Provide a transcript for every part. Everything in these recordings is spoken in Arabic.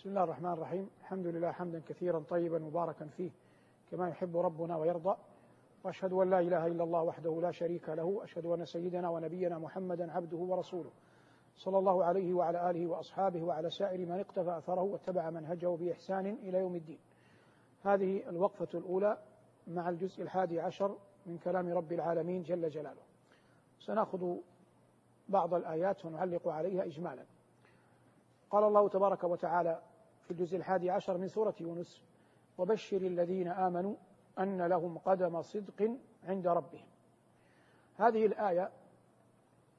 بسم الله الرحمن الرحيم. الحمد لله حمدا كثيرا طيبا مباركا فيه كما يحب ربنا ويرضى. وأشهد أن لا إله إلا الله وحده لا شريك له. اشهد أن سيدنا ونبينا محمدا عبده ورسوله. صلى الله عليه وعلى آله وأصحابه وعلى سائر من اقتفى أثره واتبع منهجه بإحسان إلى يوم الدين. هذه الوقفة الأولى مع الجزء الحادي عشر من كلام رب العالمين جل جلاله. سنأخذ بعض الآيات ونعلق عليها اجمالا. قال الله تبارك وتعالى في الجزء الحادي عشر من سورة يونس. وبشر الذين آمنوا أن لهم قدم صدق عند ربهم. هذه الآية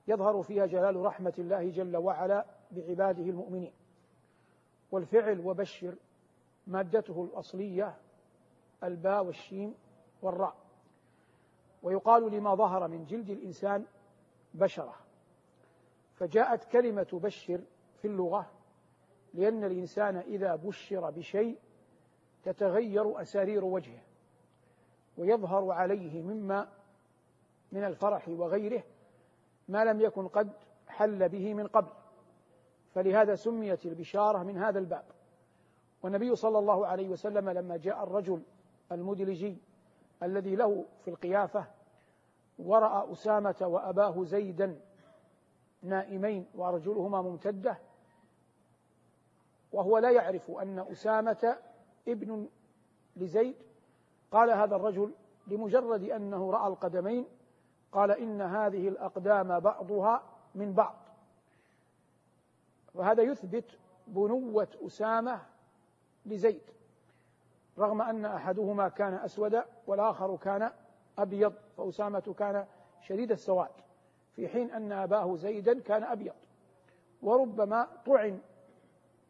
يظهر فيها جلال رحمة الله جل وعلا بعباده المؤمنين. والفعل وبشر مادته الأصلية الباء والشين والراء. ويقال لما ظهر من جلد الإنسان بشرة. فجاءت كلمة بشر في اللغة لأن الإنسان إذا بشر بشيء تتغير أسارير وجهه ويظهر عليه مما من الفرح وغيره ما لم يكن قد حل به من قبل. فلهذا سميت البشارة من هذا الباب. والنبي صلى الله عليه وسلم لما جاء الرجل المدلجي الذي له في القيافة ورأى أسامة وأباه زيدا نائمين وأرجلهما ممتدة وهو لا يعرف أن أسامة ابن لزيد قال هذا الرجل لمجرد أنه رأى القدمين قال إن هذه الأقدام بعضها من بعض. وهذا يثبت بنوة أسامة لزيد رغم أن أحدهما كان أسود والآخر كان أبيض فأسامة كان شديد السواد في حين أن أباه زيدا كان أبيض. وربما طعن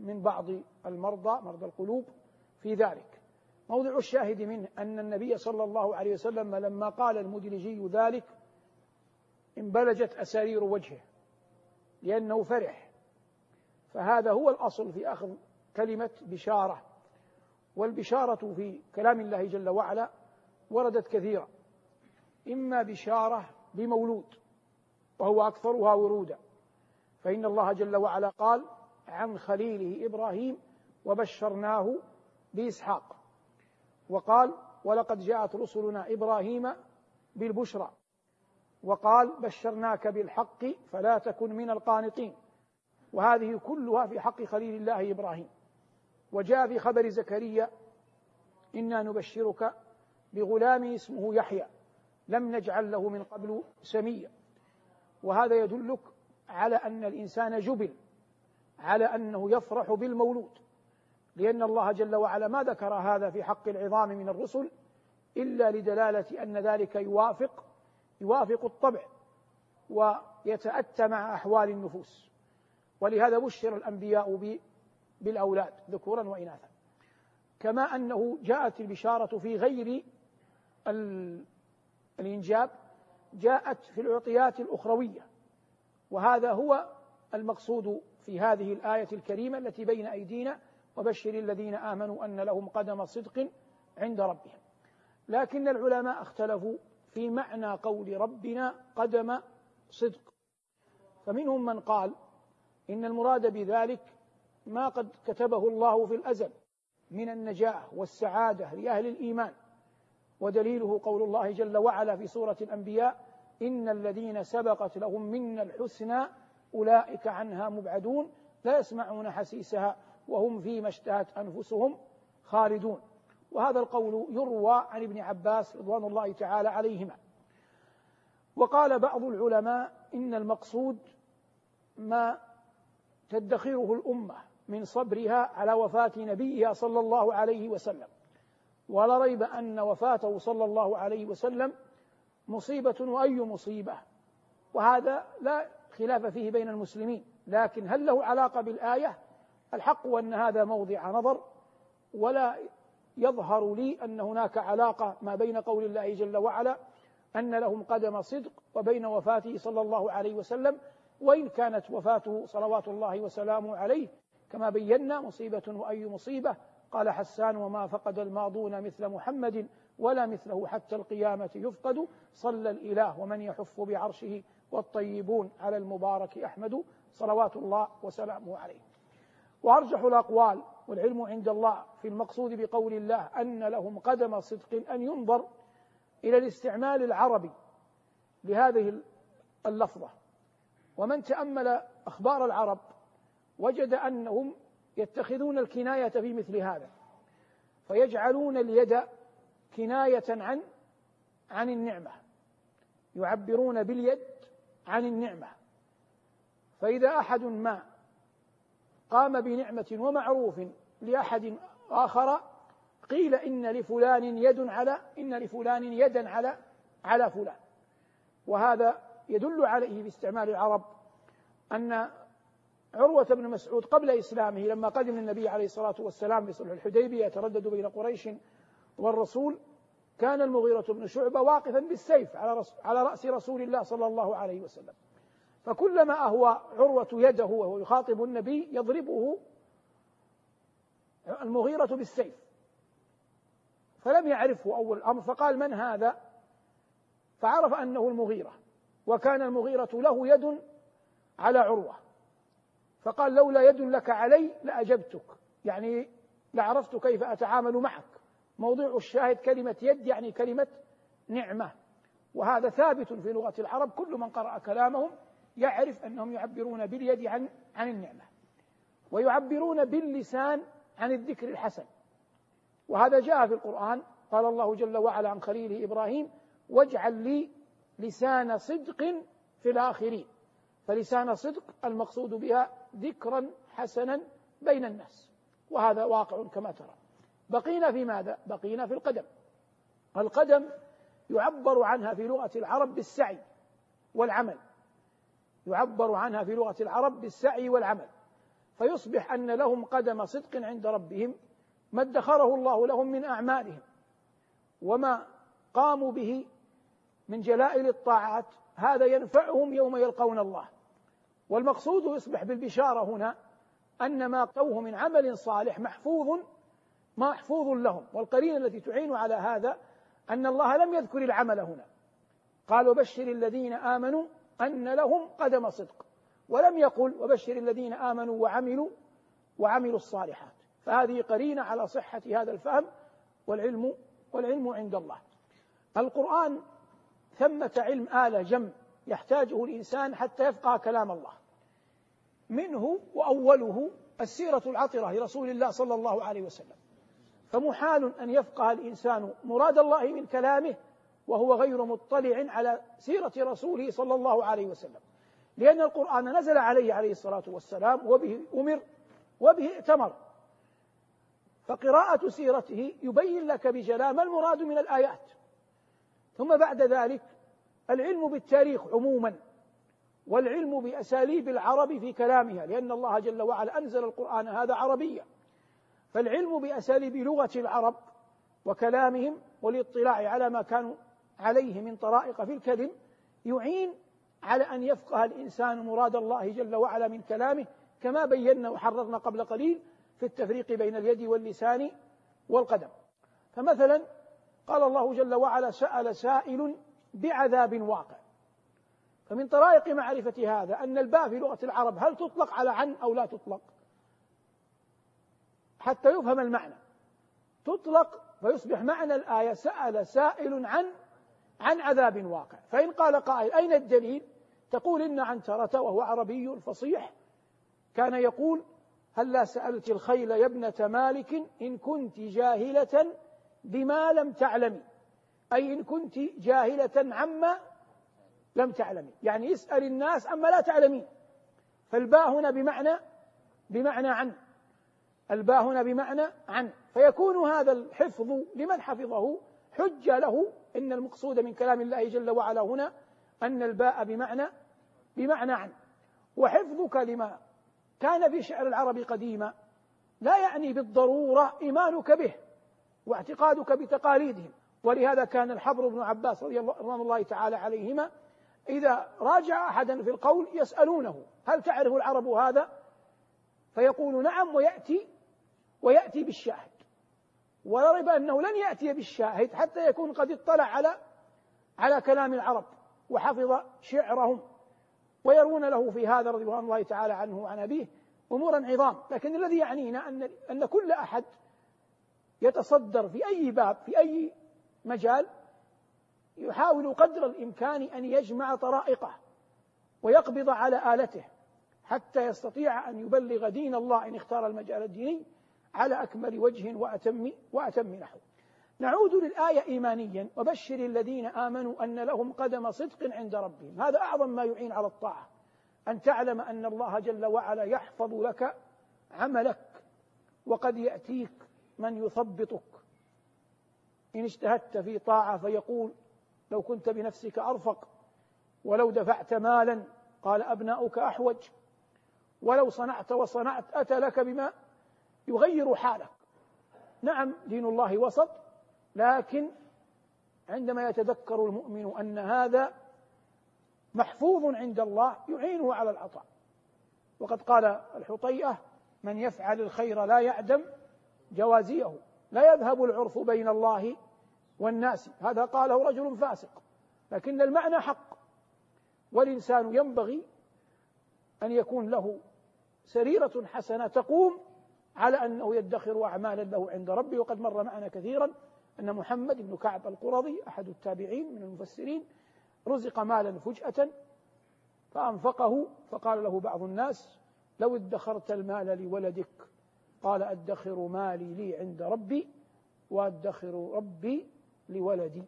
من بعض المرضى مرضى القلوب في ذلك. موضع الشاهد منه أن النبي صلى الله عليه وسلم لما قال المدلجي ذلك انبلجت أسارير وجهه لأنه فرح. فهذا هو الأصل في أخذ كلمة بشارة. والبشارة في كلام الله جل وعلا وردت كثيرا إما بشارة بمولود وهو أكثرها ورودا. فإن الله جل وعلا قال عن خليله إبراهيم وبشرناه بإسحاق. وقال ولقد جاءت رسلنا إبراهيم بالبشرى وقال بشرناك بالحق فلا تكن من القانطين وهذه كلها في حق خليل الله إبراهيم. وجاء في خبر زكريا إنا نبشرك بغلام اسمه يحيى لم نجعل له من قبل سميا وهذا يدلك على أن الإنسان جبل على أنه يفرح بالمولود لأن الله جل وعلا ما ذكر هذا في حق العظام من الرسل إلا لدلالة أن ذلك يوافق يوافق الطبع ويتأتى مع أحوال النفوس. ولهذا بشر الأنبياء بالأولاد ذكورا وإناثا. كما أنه جاءت البشارة في غير الإنجاب جاءت في العطيات الأخروية وهذا هو المقصود في هذه الآية الكريمة التي بين أيدينا وبشر الذين آمنوا أن لهم قدم صدق عند ربهم. لكن العلماء اختلفوا في معنى قول ربنا قدم صدق. فمنهم من قال إن المراد بذلك ما قد كتبه الله في الأزل من النجاة والسعادة لأهل الإيمان. ودليله قول الله جل وعلا في سورة الأنبياء إن الذين سبقت لهم منا الحسنى أولئك عنها مبعدون لا يسمعون حسيسها وهم فيما اشتهت أنفسهم خالدون. وهذا القول يروى عن ابن عباس رضوان الله تعالى عليهما. وقال بعض العلماء إن المقصود ما تدخره الأمة من صبرها على وفاة نبيها صلى الله عليه وسلم. ولا ريب أن وفاته صلى الله عليه وسلم مصيبة وأي مصيبة. وهذا لا خلاف فيه بين المسلمين لكن هل له علاقة بالآية؟ الحق أن هذا موضع نظر ولا يظهر لي أن هناك علاقة ما بين قول الله جل وعلا أن لهم قدم صدق وبين وفاته صلى الله عليه وسلم وإن كانت وفاته صلوات الله وسلامه عليه. كما بينا مصيبة وأي مصيبة قال حسان وما فقد الماضون مثل محمد ولا مثله حتى القيامة يفقد صلى الإله ومن يحف بعرشه والطيبون على المبارك أحمد صلوات الله وسلامه عليه. وأرجح الأقوال والعلم عند الله في المقصود بقول الله أن لهم قدم صدق أن ينظر إلى الاستعمال العربي لهذه اللفظة. ومن تأمل أخبار العرب وجد أنهم يتخذون الكناية في مثل هذا فيجعلون اليد كناية عن عن النعمة يعبرون باليد عن النعمة. فإذا أحد ما قام بنعمة ومعروف لأحد آخر قيل إن لفلان يد على إن لفلان يدا على على فلان. وهذا يدل عليه باستعمال العرب أن عروة بن مسعود قبل إسلامه لما قدم النبي عليه الصلاة والسلام بصلح الحديبية يتردد بين قريش والرسول كان المغيرة بن شعبة واقفا بالسيف على على رأس رسول الله صلى الله عليه وسلم. فكلما أهوى عروة يده وهو يخاطب النبي يضربه المغيرة بالسيف. فلم يعرفه أول الأمر فقال من هذا؟ فعرف أنه المغيرة وكان المغيرة له يد على عروة. فقال لولا يد لك علي لأجبتك يعني لعرفت كيف أتعامل معك. موضوع الشاهد كلمة يد يعني كلمة نعمة. وهذا ثابت في لغة العرب كل من قرأ كلامهم يعرف أنهم يعبرون باليد عن عن النعمة ويعبرون باللسان عن الذكر الحسن. وهذا جاء في القرآن قال الله جل وعلا عن خليله إبراهيم واجعل لي لسان صدق في الآخرين فلسان صدق المقصود بها ذكرا حسنا بين الناس. وهذا واقع كما ترى. بقينا في ماذا؟ بقينا في القدم. القدم يعبر عنها في لغة العرب بالسعي والعمل. يعبر عنها في لغة العرب بالسعي والعمل. فيصبح أن لهم قدم صدق عند ربهم ما ادخره الله لهم من أعمالهم وما قاموا به من جلائل الطاعات. هذا ينفعهم يوم يلقون الله. والمقصود يصبح بالبشارة هنا أن ما قوه من عمل صالح محفوظ محفوظ لهم. والقرينة التي تعين على هذا أن الله لم يذكر العمل هنا. قال وبشر الذين آمنوا أن لهم قدم صدق. ولم يقل وبشر الذين آمنوا وعملوا وعملوا الصالحات. فهذه قرينة على صحة هذا الفهم والعلم والعلم عند الله. القرآن ثمة علم آلة جم يحتاجه الإنسان حتى يفقه كلام الله. منه وأوله السيرة العطرة لرسول الله صلى الله عليه وسلم. فمحال أن يفقه الإنسان مراد الله من كلامه وهو غير مطلع على سيرة رسوله صلى الله عليه وسلم. لأن القرآن نزل عليه عليه الصلاة والسلام وبه أمر وبه ائتمر. فقراءة سيرته يبين لك بجلاء ما المراد من الآيات. ثم بعد ذلك العلم بالتاريخ عموما والعلم بأساليب العرب في كلامها لأن الله جل وعلا أنزل القرآن هذا عربيا. فالعلم بأساليب لغة العرب وكلامهم والاطلاع على ما كانوا عليه من طرائق في الكلم يعين على أن يفقه الإنسان مراد الله جل وعلا من كلامه كما بينا وحررنا قبل قليل في التفريق بين اليد واللسان والقدم. فمثلا قال الله جل وعلا سأل سائل بعذاب واقع فمن طرائق معرفة هذا أن الباء في لغة العرب هل تطلق على عن أو لا تطلق؟ حتى يفهم المعنى. تطلق فيصبح معنى الآية سأل سائل عن عن عذاب واقع. فإن قال قائل أين الدليل؟ تقول إن عنترة وهو عربي فصيح. كان يقول هل لا سألت الخيل يا ابنة مالك إن كنت جاهلة بما لم تعلمي أي إن كنت جاهلة عما لم تعلمي يعني اسأل الناس عما لا تعلمين. فالباء هنا بمعنى بمعنى عن. الباء هنا بمعنى عن. فيكون هذا الحفظ لمن حفظه حجة له. إن المقصود من كلام الله جل وعلا هنا أن الباء بمعنى بمعنى عن. وحفظك لما كان في شعر العرب قديما لا يعني بالضرورة إيمانك به واعتقادك بتقاليدهم. ولهذا كان الحبر بن عباس رضي الله, رضي الله تعالى عليهما إذا راجع أحدا في القول يسألونه هل تعرف العرب هذا؟ فيقول نعم ويأتي ويأتي بالشاهد. ولا ريب أنه لن يأتي بالشاهد حتى يكون قد اطلع على على كلام العرب وحفظ شعرهم ويرون له في هذا رضي الله تعالى عنه وعن أبيه أمورا عظام. لكن الذي يعنينا أن أن كل أحد يتصدر في أي باب في أي مجال يحاول قدر الإمكان أن يجمع طرائقه ويقبض على آلته حتى يستطيع أن يبلغ دين الله إن اختار المجال الديني. على أكمل وجه وأتم وأتم نحو. نعود للآية إيمانيا. وبشر الذين آمنوا أن لهم قدم صدق عند ربهم. هذا أعظم ما يعين على الطاعة. أن تعلم أن الله جل وعلا يحفظ لك عملك وقد يأتيك من يثبطك. إن اجتهدت في طاعة فيقول لو كنت بنفسك أرفق ولو دفعت مالا قال أبناؤك أحوج ولو صنعت وصنعت أتى لك بما يغير حالك. نعم دين الله وسط لكن عندما يتذكر المؤمن أن هذا محفوظ عند الله يعينه على العطاء وقد قال الحطيئة من يفعل الخير لا يعدم جوازيه. لا يذهب العرف بين الله والناس. هذا قاله رجل فاسق. لكن المعنى حق. والإنسان ينبغي أن يكون له سريرة حسنة تقوم على أنه يدخر أعمالا له عند ربه وقد مر معنا كثيرا أن محمد بن كعب القرظي أحد التابعين من المفسرين رزق مالا فجأة فأنفقه. فقال له بعض الناس لو ادخرت المال لولدك قال أدخر مالي لي عند ربي وأدخر ربي لولدي.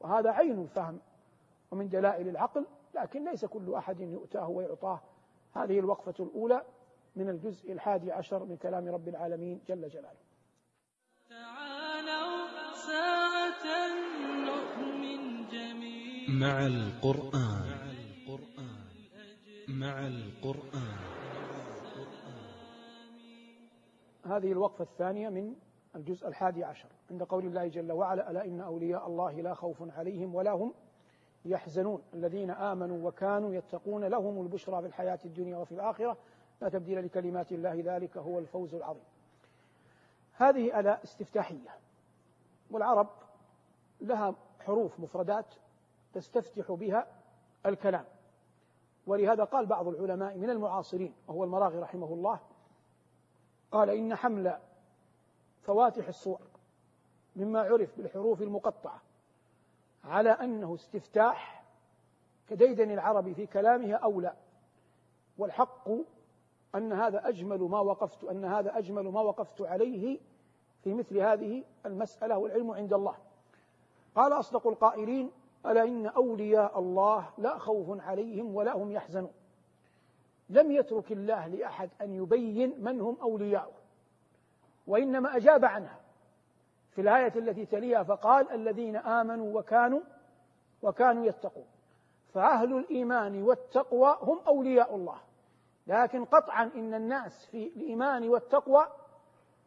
وهذا عين الفهم ومن دلائل العقل لكن ليس كل أحد يؤتاه ويعطاه. هذه الوقفة الأولى. من الجزء الحادي عشر من كلام رب العالمين جل جلاله. تعالوا ساعة نؤمن جميعا. مع القرآن. مع القرآن. هذه الوقفة الثانية من الجزء الحادي عشر. عند قول الله جل وعلا ألا إن أولياء الله لا خوف عليهم ولا هم يحزنون. الذين آمنوا وكانوا يتقون لهم البشرى في الحياة الدنيا وفي الآخرة. لا تبديل لكلمات الله ذلك هو الفوز العظيم. هذه أداة استفتاحية. والعرب لها حروف مفردات تستفتح بها الكلام. ولهذا قال بعض العلماء من المعاصرين وهو المراغي رحمه الله قال إن حمل فواتح الصور مما عرف بالحروف المقطعة على أنه استفتاح كديدن العرب في كلامها أولى والحق أن هذا أجمل ما وقفت أن هذا أجمل ما وقفت عليه في مثل هذه المسألة والعلم عند الله. قال أصدق القائلين ألا إن أولياء الله لا خوف عليهم ولا هم يحزنون. لم يترك الله لأحد أن يبين من هم أولياؤه وإنما أجاب عنها. في الآية التي تليها فقال الذين آمنوا وكانوا وكانوا يتقون. فأهل الإيمان والتقوى هم أولياء الله. لكن قطعا إن الناس في الإيمان والتقوى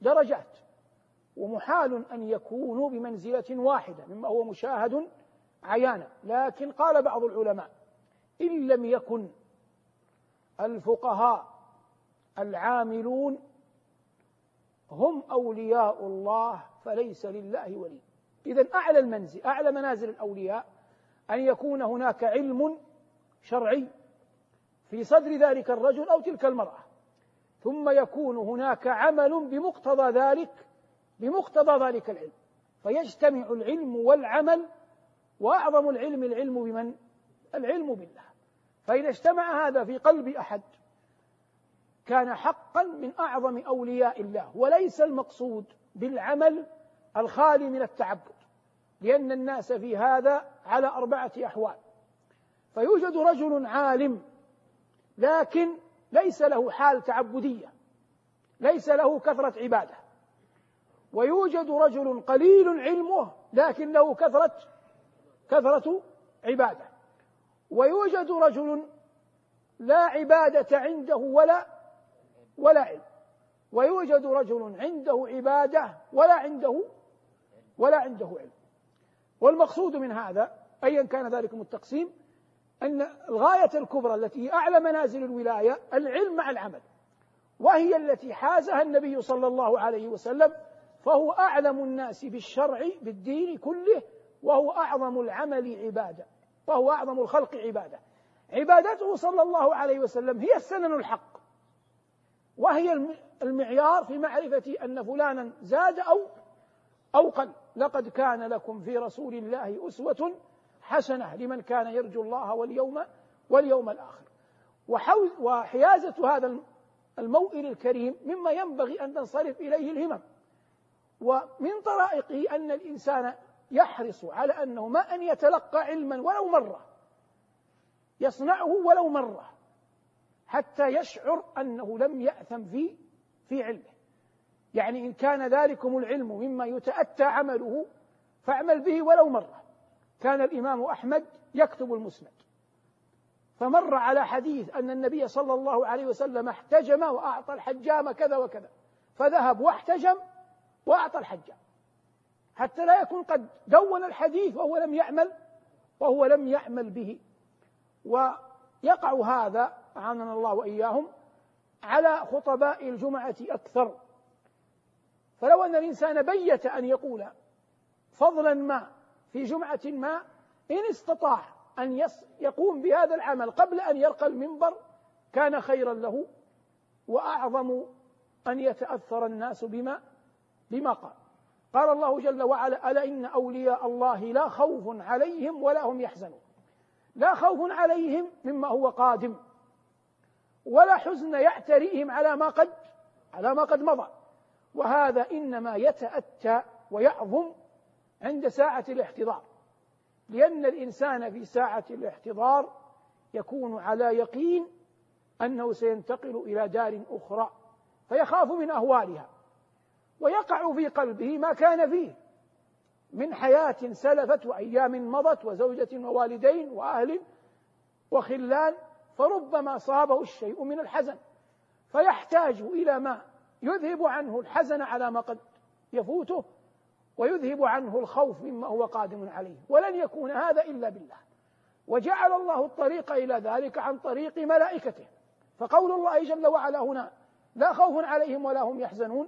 درجات ومحال أن يكونوا بمنزلة واحدة مما هو مشاهد عيانا. لكن قال بعض العلماء إن لم يكن الفقهاء العاملون هم أولياء الله فليس لله ولي. إذا أعلى المنزل أعلى منازل الأولياء أن يكون هناك علم شرعي في صدر ذلك الرجل أو تلك المرأة. ثم يكون هناك عمل بمقتضى ذلك بمقتضى ذلك العلم. فيجتمع العلم والعمل وأعظم العلم العلم بمن؟ العلم بالله. فإذا اجتمع هذا في قلب أحد كان حقا من أعظم أولياء الله. وليس المقصود بالعمل الخالي من التعبد لأن الناس في هذا على أربعة أحوال. فيوجد رجل عالم لكن ليس له حال تعبدية ليس له كثرة عبادة. ويوجد رجل قليل علمه لكن له كثرة كثرة عبادة. ويوجد رجل لا عبادة عنده ولا ولا علم. ويوجد رجل عنده عبادة ولا عنده ولا عنده علم. والمقصود من هذا أيا كان ذلكم التقسيم أن الغاية الكبرى التي هي أعلى منازل الولاية العلم مع العمل وهي التي حازها النبي صلى الله عليه وسلم فهو أعلم الناس بالشرع بالدين كله وهو أعظم العمل عبادة وهو أعظم الخلق عبادة. عبادته صلى الله عليه وسلم هي السنن الحق وهي المعيار في معرفة أن فلانا زاد أو أو قل لقد كان لكم في رسول الله أسوة حسنة لمن كان يرجو الله واليوم واليوم الآخر. وحيازة هذا الموئل الكريم مما ينبغي أن تنصرف إليه الهمم. ومن طرائقه أن الإنسان يحرص على أنه ما أن يتلقى علما ولو مرة يصنعه ولو مرة حتى يشعر أنه لم يأثم في في علمه. يعني إن كان ذلكم العلم مما يتأتى عمله فاعمل به ولو مرة. كان الإمام أحمد يكتب المسند. فمر على حديث أن النبي صلى الله عليه وسلم احتجم وأعطى الحجام كذا وكذا. فذهب واحتجم وأعطى الحجام. حتى لا يكون قد دون الحديث وهو لم يعمل وهو لم يعمل به. ويقع هذا أعاننا الله وإياهم على خطباء الجمعة أكثر. فلو أن الإنسان بيت أن يقول فضلا ما في جمعة ما إن استطاع أن يقوم بهذا العمل قبل أن يرقى المنبر كان خيرا له وأعظم أن يتأثر الناس بما بما قال. قال الله جل وعلا ألا إن أولياء الله لا خوف عليهم ولا هم يحزنون. لا خوف عليهم مما هو قادم ولا حزن يعتريهم على ما قد على ما قد مضى. وهذا إنما يتأتى ويعظم عند ساعة الاحتضار. لأن الإنسان في ساعة الاحتضار يكون على يقين أنه سينتقل إلى دار أخرى فيخاف من أهوالها ويقع في قلبه ما كان فيه. من حياة سلفت وأيام مضت وزوجة ووالدين وأهل وخلان فربما صابه الشيء من الحزن فيحتاج إلى ما يذهب عنه الحزن على ما قد يفوته ويذهب عنه الخوف مما هو قادم عليه ولن يكون هذا إلا بالله. وجعل الله الطريق إلى ذلك عن طريق ملائكته. فقول الله جل وعلا هنا لا خوف عليهم ولا هم يحزنون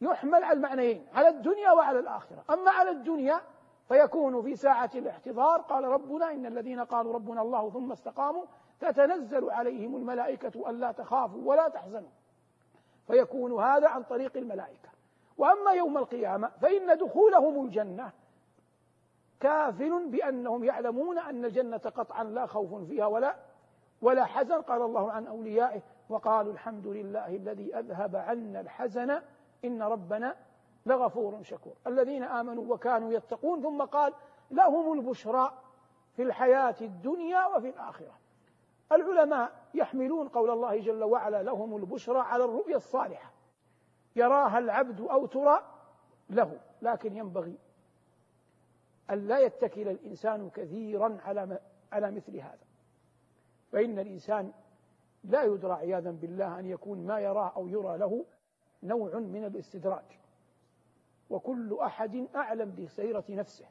يحمل على المعنيين على الدنيا وعلى الآخرة. أما على الدنيا فيكون في ساعة الاحتضار قال ربنا إن الذين قالوا ربنا الله ثم استقاموا تتنزل عليهم الملائكة ألا تخافوا ولا تحزنوا. فيكون هذا عن طريق الملائكة. وأما يوم القيامة فإن دخولهم الجنة كافل بأنهم يعلمون أن الجنة قطعا لا خوف فيها ولا ولا حزن. قال الله عن أوليائه وقالوا الحمد لله الذي أذهب عنا الحزن. إن ربنا لغفور شكور. الذين آمنوا وكانوا يتقون ثم قال لهم البشرى في الحياة الدنيا وفي الآخرة. العلماء يحملون قول الله جل وعلا لهم البشرى على الرؤيا الصالحة. يراها العبد أو ترى له لكن ينبغي أن لا يتكل الإنسان كثيرا على على مثل هذا. فإن الإنسان لا يدرى عياذا بالله أن يكون ما يراه أو يرى له نوع من الاستدراج. وكل أحد أعلم بسيرة نفسه.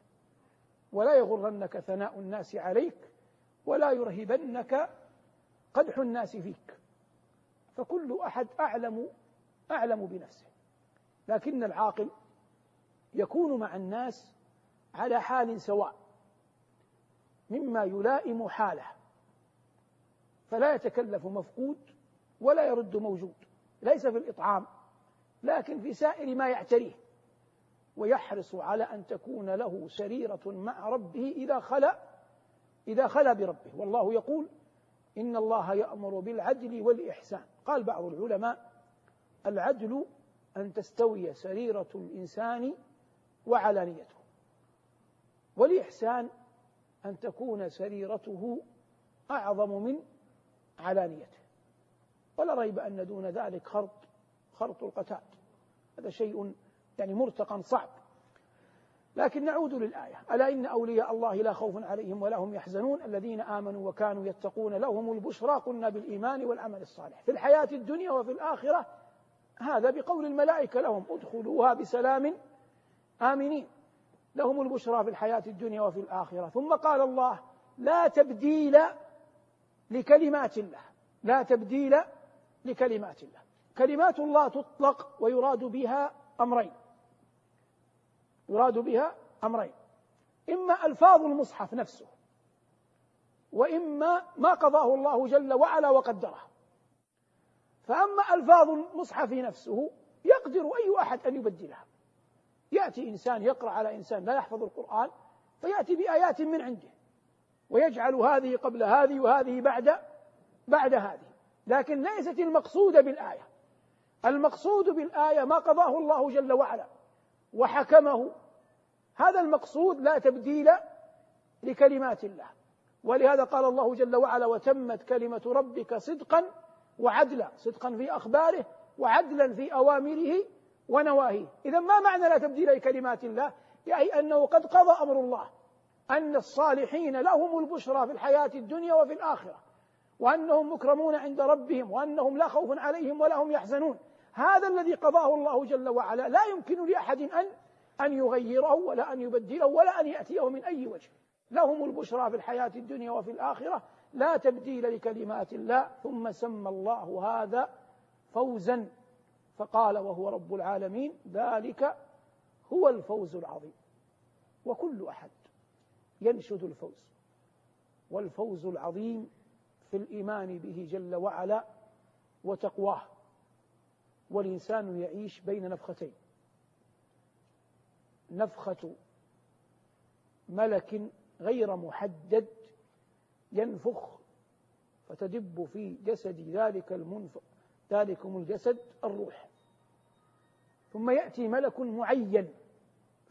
ولا يغرنك ثناء الناس عليك ولا يرهبنك قدح الناس فيك. فكل أحد أعلم أعلم بنفسه. لكن العاقل يكون مع الناس على حال سواء مما يلائم حاله. فلا يتكلف مفقود ولا يرد موجود. ليس في الإطعام لكن في سائر ما يعتريه. ويحرص على أن تكون له سريرة مع ربه إذا خلا إذا خلا بربه. والله يقول إن الله يأمر بالعدل والإحسان. قال بعض العلماء العدل أن تستوي سريرة الإنسان وعلانيته. والإحسان أن تكون سريرته أعظم من علانيته. ولا ريب أن دون ذلك خرط خرط القتاد هذا شيء يعني مرتقى صعب. لكن نعود للآية. ألا إن أولياء الله لا خوف عليهم ولا هم يحزنون؟ الذين آمنوا وكانوا يتقون لهم البشرى قلنا بالإيمان والعمل الصالح. في الحياة الدنيا وفي الآخرة هذا بقول الملائكة لهم ادخلوها بسلام آمنين. لهم البشرى في الحياة الدنيا وفي الآخرة. ثم قال الله لا تبديل لكلمات الله لا تبديل لكلمات الله. كلمات الله تطلق ويراد بها أمرين. يراد بها أمرين. إما ألفاظ المصحف نفسه وإما ما قضاه الله جل وعلا وقدره. فأما ألفاظ المصحف نفسه يقدر أي أحد أن يبدلها. يأتي إنسان يقرأ على إنسان لا يحفظ القرآن فيأتي بآيات من عنده ويجعل هذه قبل هذه وهذه بعد بعد هذه. لكن ليست المقصودة بالآية. المقصود بالآية ما قضاه الله جل وعلا وحكمه. هذا المقصود لا تبديل لكلمات الله. ولهذا قال الله جل وعلا وتمت كلمة ربك صدقا وعدلا صدقا في أخباره وعدلا في أوامره ونواهيه. إذا ما معنى لا تبديل لكلمات الله؟ يعني أنه قد قضى أمر الله أن الصالحين لهم البشرى في الحياة الدنيا وفي الآخرة وأنهم مكرمون عند ربهم وأنهم لا خوف عليهم ولا هم يحزنون. هذا الذي قضاه الله جل وعلا. لا يمكن لأحد أن أن يغيره ولا أن يبدله ولا أن يأتيه من أي وجه. لهم البشرى في الحياة الدنيا وفي الآخرة لا تبديل لكلمات الله ثم سمى الله هذا فوزا فقال وهو رب العالمين ذلك هو الفوز العظيم. وكل أحد ينشد الفوز. والفوز العظيم في الإيمان به جل وعلا وتقواه. والإنسان يعيش بين نفختين. نفخة ملك غير محدد ينفخ فتدب في جسد ذلك المنفق ذلكم الجسد الروح. ثم يأتي ملك معين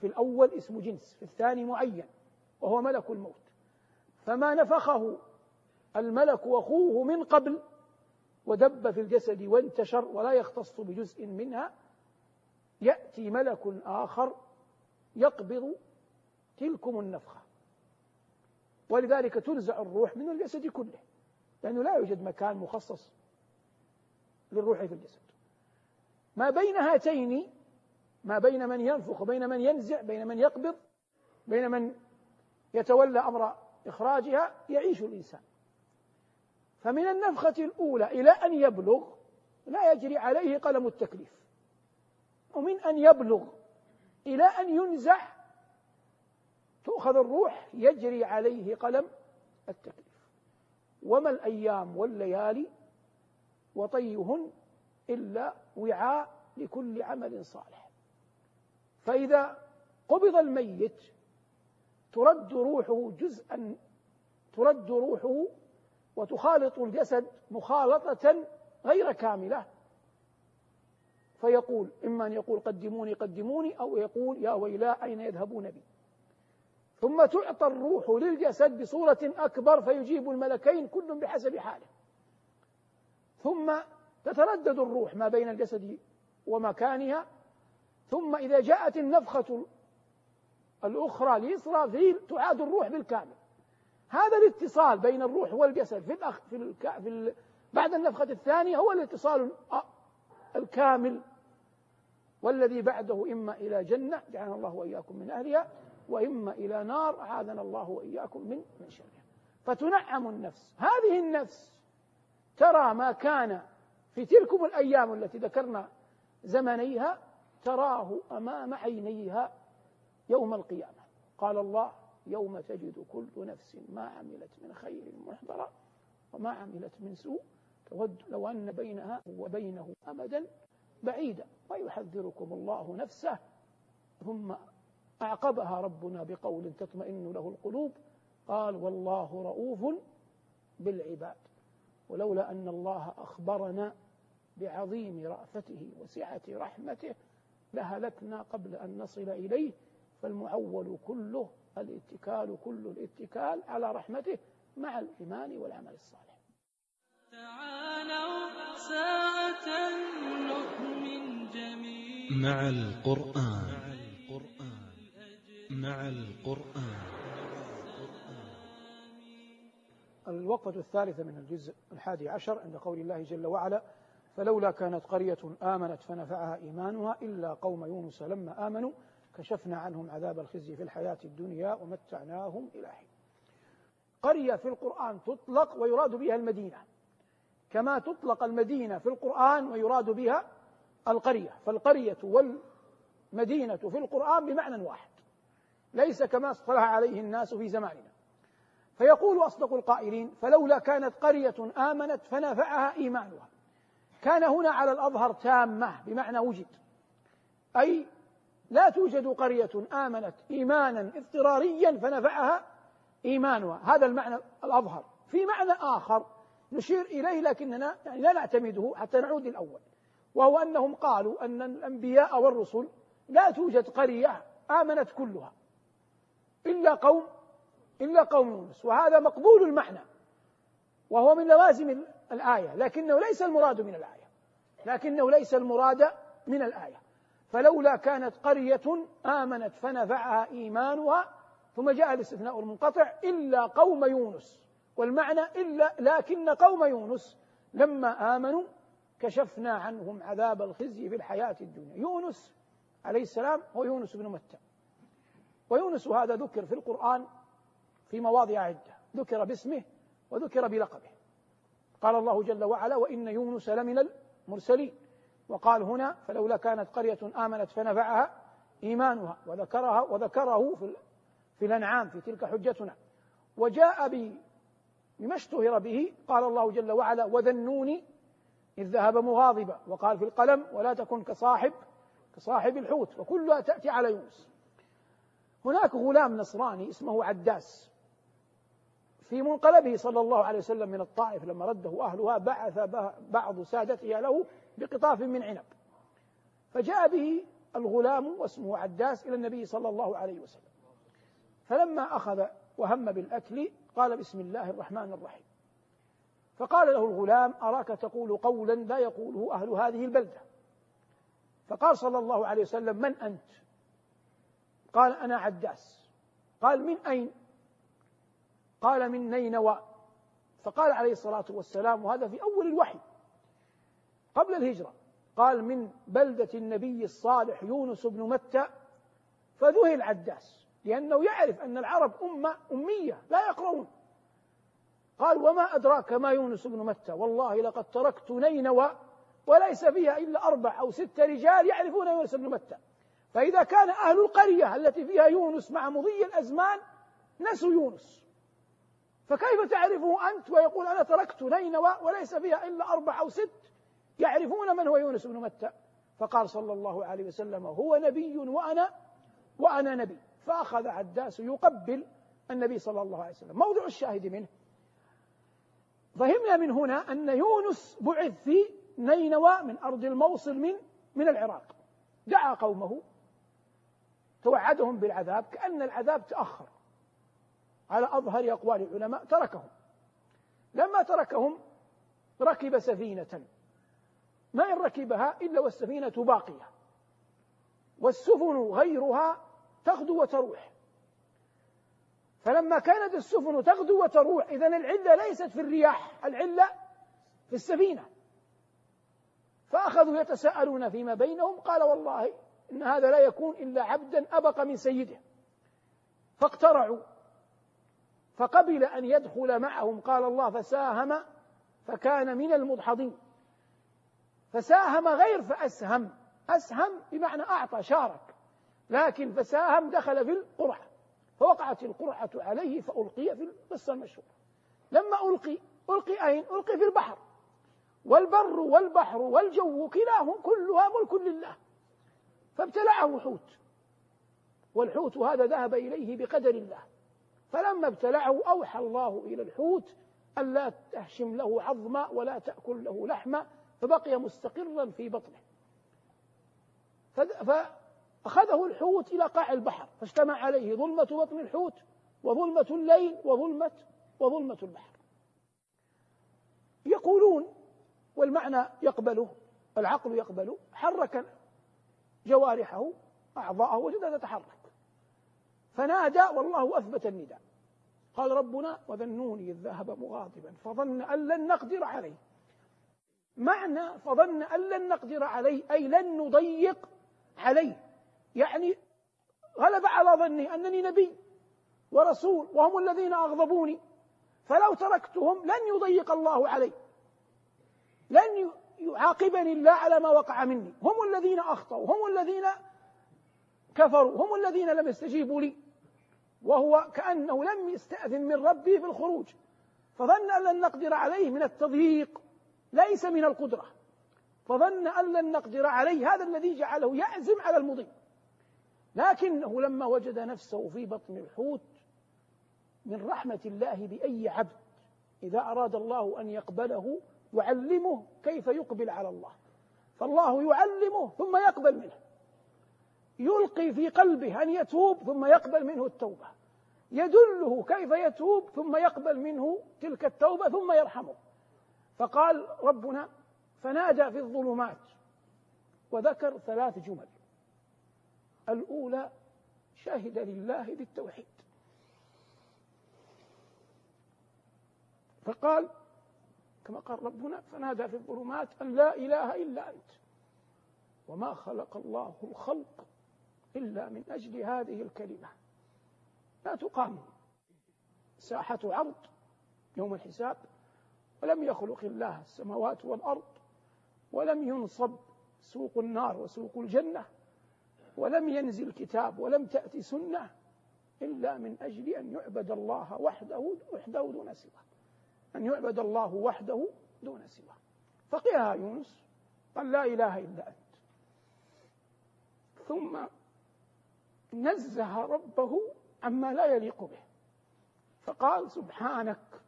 في الأول اسم جنس في الثاني معين وهو ملك الموت. فما نفخه الملك واخوه من قبل ودب في الجسد وانتشر ولا يختص بجزء منها يأتي ملك آخر يقبض تلكم النفخة. ولذلك تنزع الروح من الجسد كله لأنه لا يوجد مكان مخصص للروح في الجسد. ما بين هاتين ما بين من ينفخ وبين من ينزع بين من يقبض بين من يتولى أمر إخراجها يعيش الإنسان. فمن النفخة الأولى إلى أن يبلغ لا يجري عليه قلم التكليف. ومن أن يبلغ إلى أن ينزح تؤخذ الروح يجري عليه قلم التكليف. وما الأيام والليالي وطيهن إلا وعاء لكل عمل صالح. فإذا قبض الميت ترد روحه جزءا ترد روحه وتخالط الجسد مخالطة غير كاملة. فيقول إما أن يقول قدموني قدموني أو يقول يا ويلا أين يذهبون بي؟ ثم تعطى الروح للجسد بصورة أكبر فيجيب الملكين كل بحسب حاله. ثم تتردد الروح ما بين الجسد ومكانها. ثم إذا جاءت النفخة الأخرى لإسرافيل تعاد الروح بالكامل. هذا الاتصال بين الروح والجسد في الأخ في, الك... في ال... بعد النفخة الثانية هو الاتصال الكامل والذي بعده إما إلى جنة جعلنا الله وإياكم من أهلها وإما إلى نار أعاذنا الله وإياكم من من شرها. فتنعم النفس. هذه النفس ترى ما كان في تلكم الأيام التي ذكرنا زمنيها تراه أمام عينيها يوم القيامة. قال الله يوم تجد كل نفس ما عملت من خير محضرا وما عملت من سوء تود لو أن بينها وبينه أمدا بعيدا. ويحذركم الله نفسه. ثم أعقبها ربنا بقول تطمئن له القلوب. قال والله رؤوف بالعباد. ولولا أن الله أخبرنا بعظيم رأفته وسعة رحمته لهلكنا قبل أن نصل إليه. فالمعول كله الاتكال كل الاتكال على رحمته مع الإيمان والعمل الصالح. تعالوا ساعة نؤمن جميع مع القرآن. مع القرآن. الوقفة الثالثة من الجزء الحادي عشر عند قول الله جل وعلا فلولا كانت قرية آمنت فنفعها إيمانها إلا قوم يونس لما آمنوا كشفنا عنهم عذاب الخزي في الحياة الدنيا ومتعناهم إلى حين. قرية في القرآن تطلق ويراد بها المدينة كما تطلق المدينة في القرآن ويراد بها القرية فالقرية والمدينة في القرآن بمعنى واحد. ليس كما اصطلح عليه الناس في زماننا. فيقول أصدق القائلين فلولا كانت قرية آمنت فنفعها إيمانها. كان هنا على الأظهر تامة بمعنى وجد. أي لا توجد قرية آمنت إيمانا اضطراريا فنفعها إيمانها. هذا المعنى الأظهر. في معنى آخر نشير إليه لكننا يعني لا نعتمده حتى نعود للأول وهو أنهم قالوا أن الأنبياء والرسل لا توجد قرية آمنت كلها. إلا قوم إلا قوم يونس. وهذا مقبول المعنى وهو من لوازم الآية لكنه ليس المراد من الآية. لكنه ليس المراد من الآية. فلولا كانت قرية آمنت فنفعها إيمانها ثم جاء الاستثناء المنقطع إلا قوم يونس. والمعنى إلا لكن قوم يونس لما آمنوا كشفنا عنهم عذاب الخزي في الحياة الدنيا. يونس عليه السلام هو يونس بن متى؟ ويونس هذا ذكر في القرآن في مواضع عدة. ذكر باسمه وذكر بلقبه. قال الله جل وعلا وإن يونس لمن المرسلين وقال هنا فلولا كانت قرية آمنت فنفعها إيمانها وذكرها وذكره في في الأنعام في تلك حجتنا. وجاء بما اشتهر به قال الله جل وعلا وذنوني إذ ذهب مغاضبا وقال في القلم ولا تكن كصاحب كصاحب الحوت وكلها تأتي على يونس هناك غلام نصراني اسمه عداس. في منقلبه صلى الله عليه وسلم من الطائف لما رده أهلها بعث بعض سادتها له بقطاف من عنب. فجاء به الغلام واسمه عداس إلى النبي صلى الله عليه وسلم. فلما أخذ وهم بالأكل قال بسم الله الرحمن الرحيم. فقال له الغلام أراك تقول قولا لا يقوله أهل هذه البلدة. فقال صلى الله عليه وسلم من أنت؟ قال أنا عداس. قال من أين؟ قال من نينوى. فقال عليه الصلاة والسلام وهذا في أول الوحي. قبل الهجرة قال من بلدة النبي الصالح يونس بن متى؟ فذهل عداس لأنه يعرف أن العرب أمة أمية لا يقرؤون قال وما أدراك ما يونس بن متى؟ والله لقد تركت نينوى وليس فيها إلا أربع أو ست رجال يعرفون يونس بن متى. فإذا كان أهل القرية التي فيها يونس مع مضي الأزمان نسوا يونس. فكيف تعرفه أنت ويقول أنا تركت نينوى وليس فيها إلا أربع أو ست يعرفون من هو يونس بن متى؟ فقال صلى الله عليه وسلم هو نبي وأنا وأنا نبي. فأخذ عداس يقبل النبي صلى الله عليه وسلم. موضع الشاهد منه. فهمنا من هنا أن يونس بعث في نينوى من أرض الموصل من من العراق. دعا قومه توعدهم بالعذاب كأن العذاب تأخر. على أظهر أقوال العلماء تركهم. لما تركهم ركب سفينة. ما إن ركبها إلا والسفينة باقية. والسفن غيرها تغدو وتروح. فلما كانت السفن تغدو وتروح إذا العلة ليست في الرياح العلة في السفينة. فأخذوا يتساءلون فيما بينهم قال والله إن هذا لا يكون إلا عبدا أبق من سيده. فاقترعوا. فقبل أن يدخل معهم قال الله فساهم فكان من المدحضين فساهم غير فأسهم. أسهم بمعنى أعطى شارك. لكن فساهم دخل في القرعة. فوقعت القرعة عليه فألقي في القصة المشهورة. لما ألقي ألقي أين؟ ألقي في البحر. والبر والبحر والجو كلاهم كلها ملك لله. فابتلعه حوت والحوت هذا ذهب إليه بقدر الله. فلما ابتلعه أوحى الله إلى الحوت ألا تهشم له عظما ولا تأكل له لحما فبقي مستقرا في بطنه. فأخذه الحوت إلى قاع البحر فاجتمع عليه ظلمة بطن الحوت وظلمة الليل وظلمة وظلمة البحر. يقولون والمعنى يقبله العقل يقبله حرك جوارحه أعضاءه وجدها تتحرك. فنادى والله أثبت النداء. قال ربنا وذنوني إذ ذهب مغاضبا فظن أن لن نقدر عليه. معنى فظن أن لن نقدر عليه أي لن نضيق عليه. يعني غلب على ظني أنني نبي ورسول وهم الذين أغضبوني. فلو تركتهم لن يضيق الله علي. لن يعاقبني الله على ما وقع مني. هم الذين أخطأوا هم الذين كفروا هم الذين لم يستجيبوا لي. وهو كأنه لم يستأذن من ربه في الخروج. فظن أن لن نقدر عليه من التضييق ليس من القدرة. فظن أن لن نقدر عليه هذا الذي جعله يعزم على المضي. لكنه لما وجد نفسه في بطن الحوت من رحمة الله بأي عبد إذا أراد الله أن يقبله يعلمه كيف يقبل على الله. فالله يعلمه ثم يقبل منه. يلقي في قلبه أن يتوب ثم يقبل منه التوبة. يدله كيف يتوب ثم يقبل منه تلك التوبة ثم يرحمه. فقال ربنا فنادى في الظلمات وذكر ثلاث جمل. الأولى شهد لله بالتوحيد. فقال كما قال ربنا فنادى في الظلمات أن لا إله إلا أنت. وما خلق الله الخلق إلا من أجل هذه الكلمة. لا تقام ساحة عرض يوم الحساب ولم يخلق الله السماوات والأرض ولم ينصب سوق النار وسوق الجنة ولم ينزل كتاب ولم تأتي سنة إلا من أجل أن يعبد الله وحده وحده دون سواه. أن يعبد الله وحده دون سواه. فقيها يونس قال لا إله إلا أنت. ثم نزه ربه عما لا يليق به. فقال سبحانك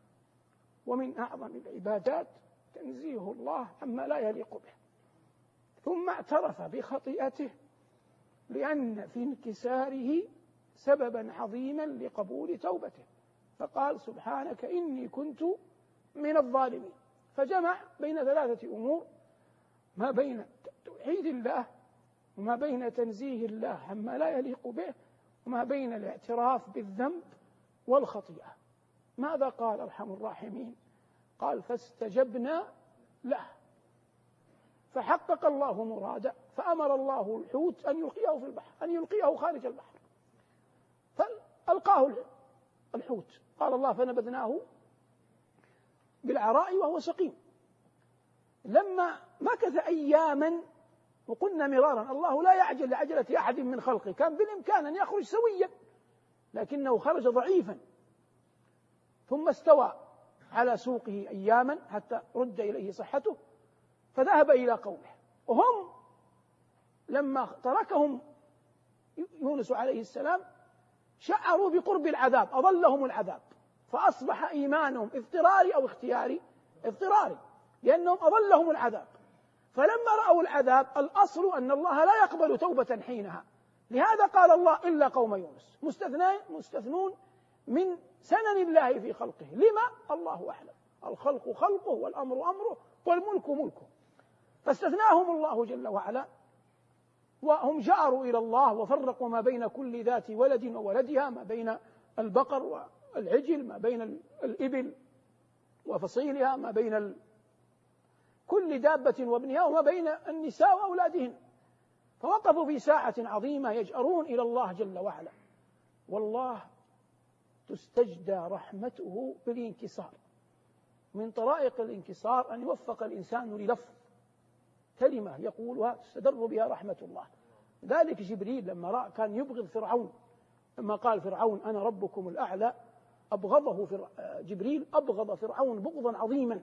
ومن أعظم العبادات تنزيه الله عما لا يليق به. ثم اعترف بخطيئته لأن في انكساره سببا عظيما لقبول توبته. فقال سبحانك إني كنت من الظالمين. فجمع بين ثلاثة أمور ما بين توحيد الله وما بين تنزيه الله عما لا يليق به وما بين الاعتراف بالذنب والخطيئة. ماذا قال أرحم الراحمين؟ قال فاستجبنا له. فحقق الله مراده فأمر الله الحوت أن يلقيه في البحر أن يلقيه خارج البحر. فألقاه الحوت. قال الله فنبذناه بالعراء وهو سقيم. لما مكث أياما وقلنا مرارا الله لا يعجل لعجلة أحد من خلقه. كان بالإمكان أن يخرج سويا لكنه خرج ضعيفا. ثم استوى على سوقه أياما حتى رد إليه صحته فذهب إلى قومه. وهم لما تركهم يونس عليه السلام شعروا بقرب العذاب أظلهم العذاب. فأصبح إيمانهم اضطراري أو اختياري اضطراري لأنهم أظلهم العذاب. فلما رأوا العذاب الأصل أن الله لا يقبل توبة حينها. لهذا قال الله إلا قوم يونس. مستثنون من سنن الله في خلقه. لما؟ الله أعلم. الخلق خلقه والأمر أمره والملك ملكه. فاستثناهم الله جل وعلا. وهم جاروا إلى الله وفرقوا ما بين كل ذات ولد وولدها ما بين البقر والعجل ما بين الإبل وفصيلها ما بين كل دابة وابنها وما بين النساء وأولادهن. فوقفوا في ساعة عظيمة يجأرون إلى الله جل وعلا. والله تستجدى رحمته بالانكسار. من طرائق الانكسار أن يوفق الإنسان للفظ. كلمة يقولها تستدر بها رحمة الله. ذلك جبريل لما رأى كان يبغض فرعون. لما قال فرعون أنا ربكم الأعلى أبغضه جبريل أبغض فرعون بغضا عظيما.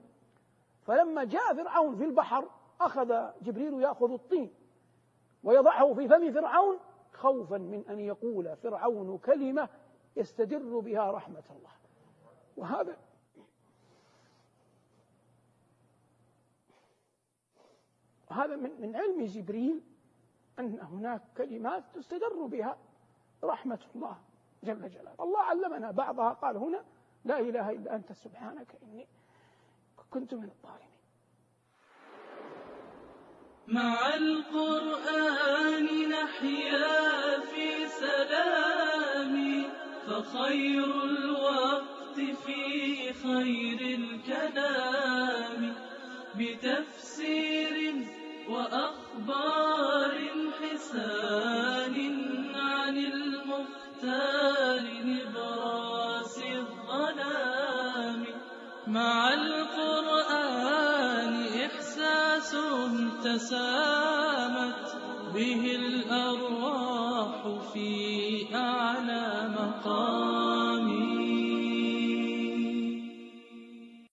فلما جاء فرعون في البحر أخذ جبريل يأخذ الطين ويضعه في فم فرعون خوفا من أن يقول فرعون كلمة يستدر بها رحمة الله. وهذا هذا من من علم جبريل أن هناك كلمات تستدر بها رحمة الله جل جلاله. الله علمنا بعضها. قال هنا لا إله إلا أنت سبحانك إني كنت من الظالمين. مع القرآن نحيا في سلام فخير الوقت في خير الكلام. بتفسير وأخبار حسان عن المختار نبراس الظلام. مع القرآن إحساس تسامت به الأرواح في أعلى مقام.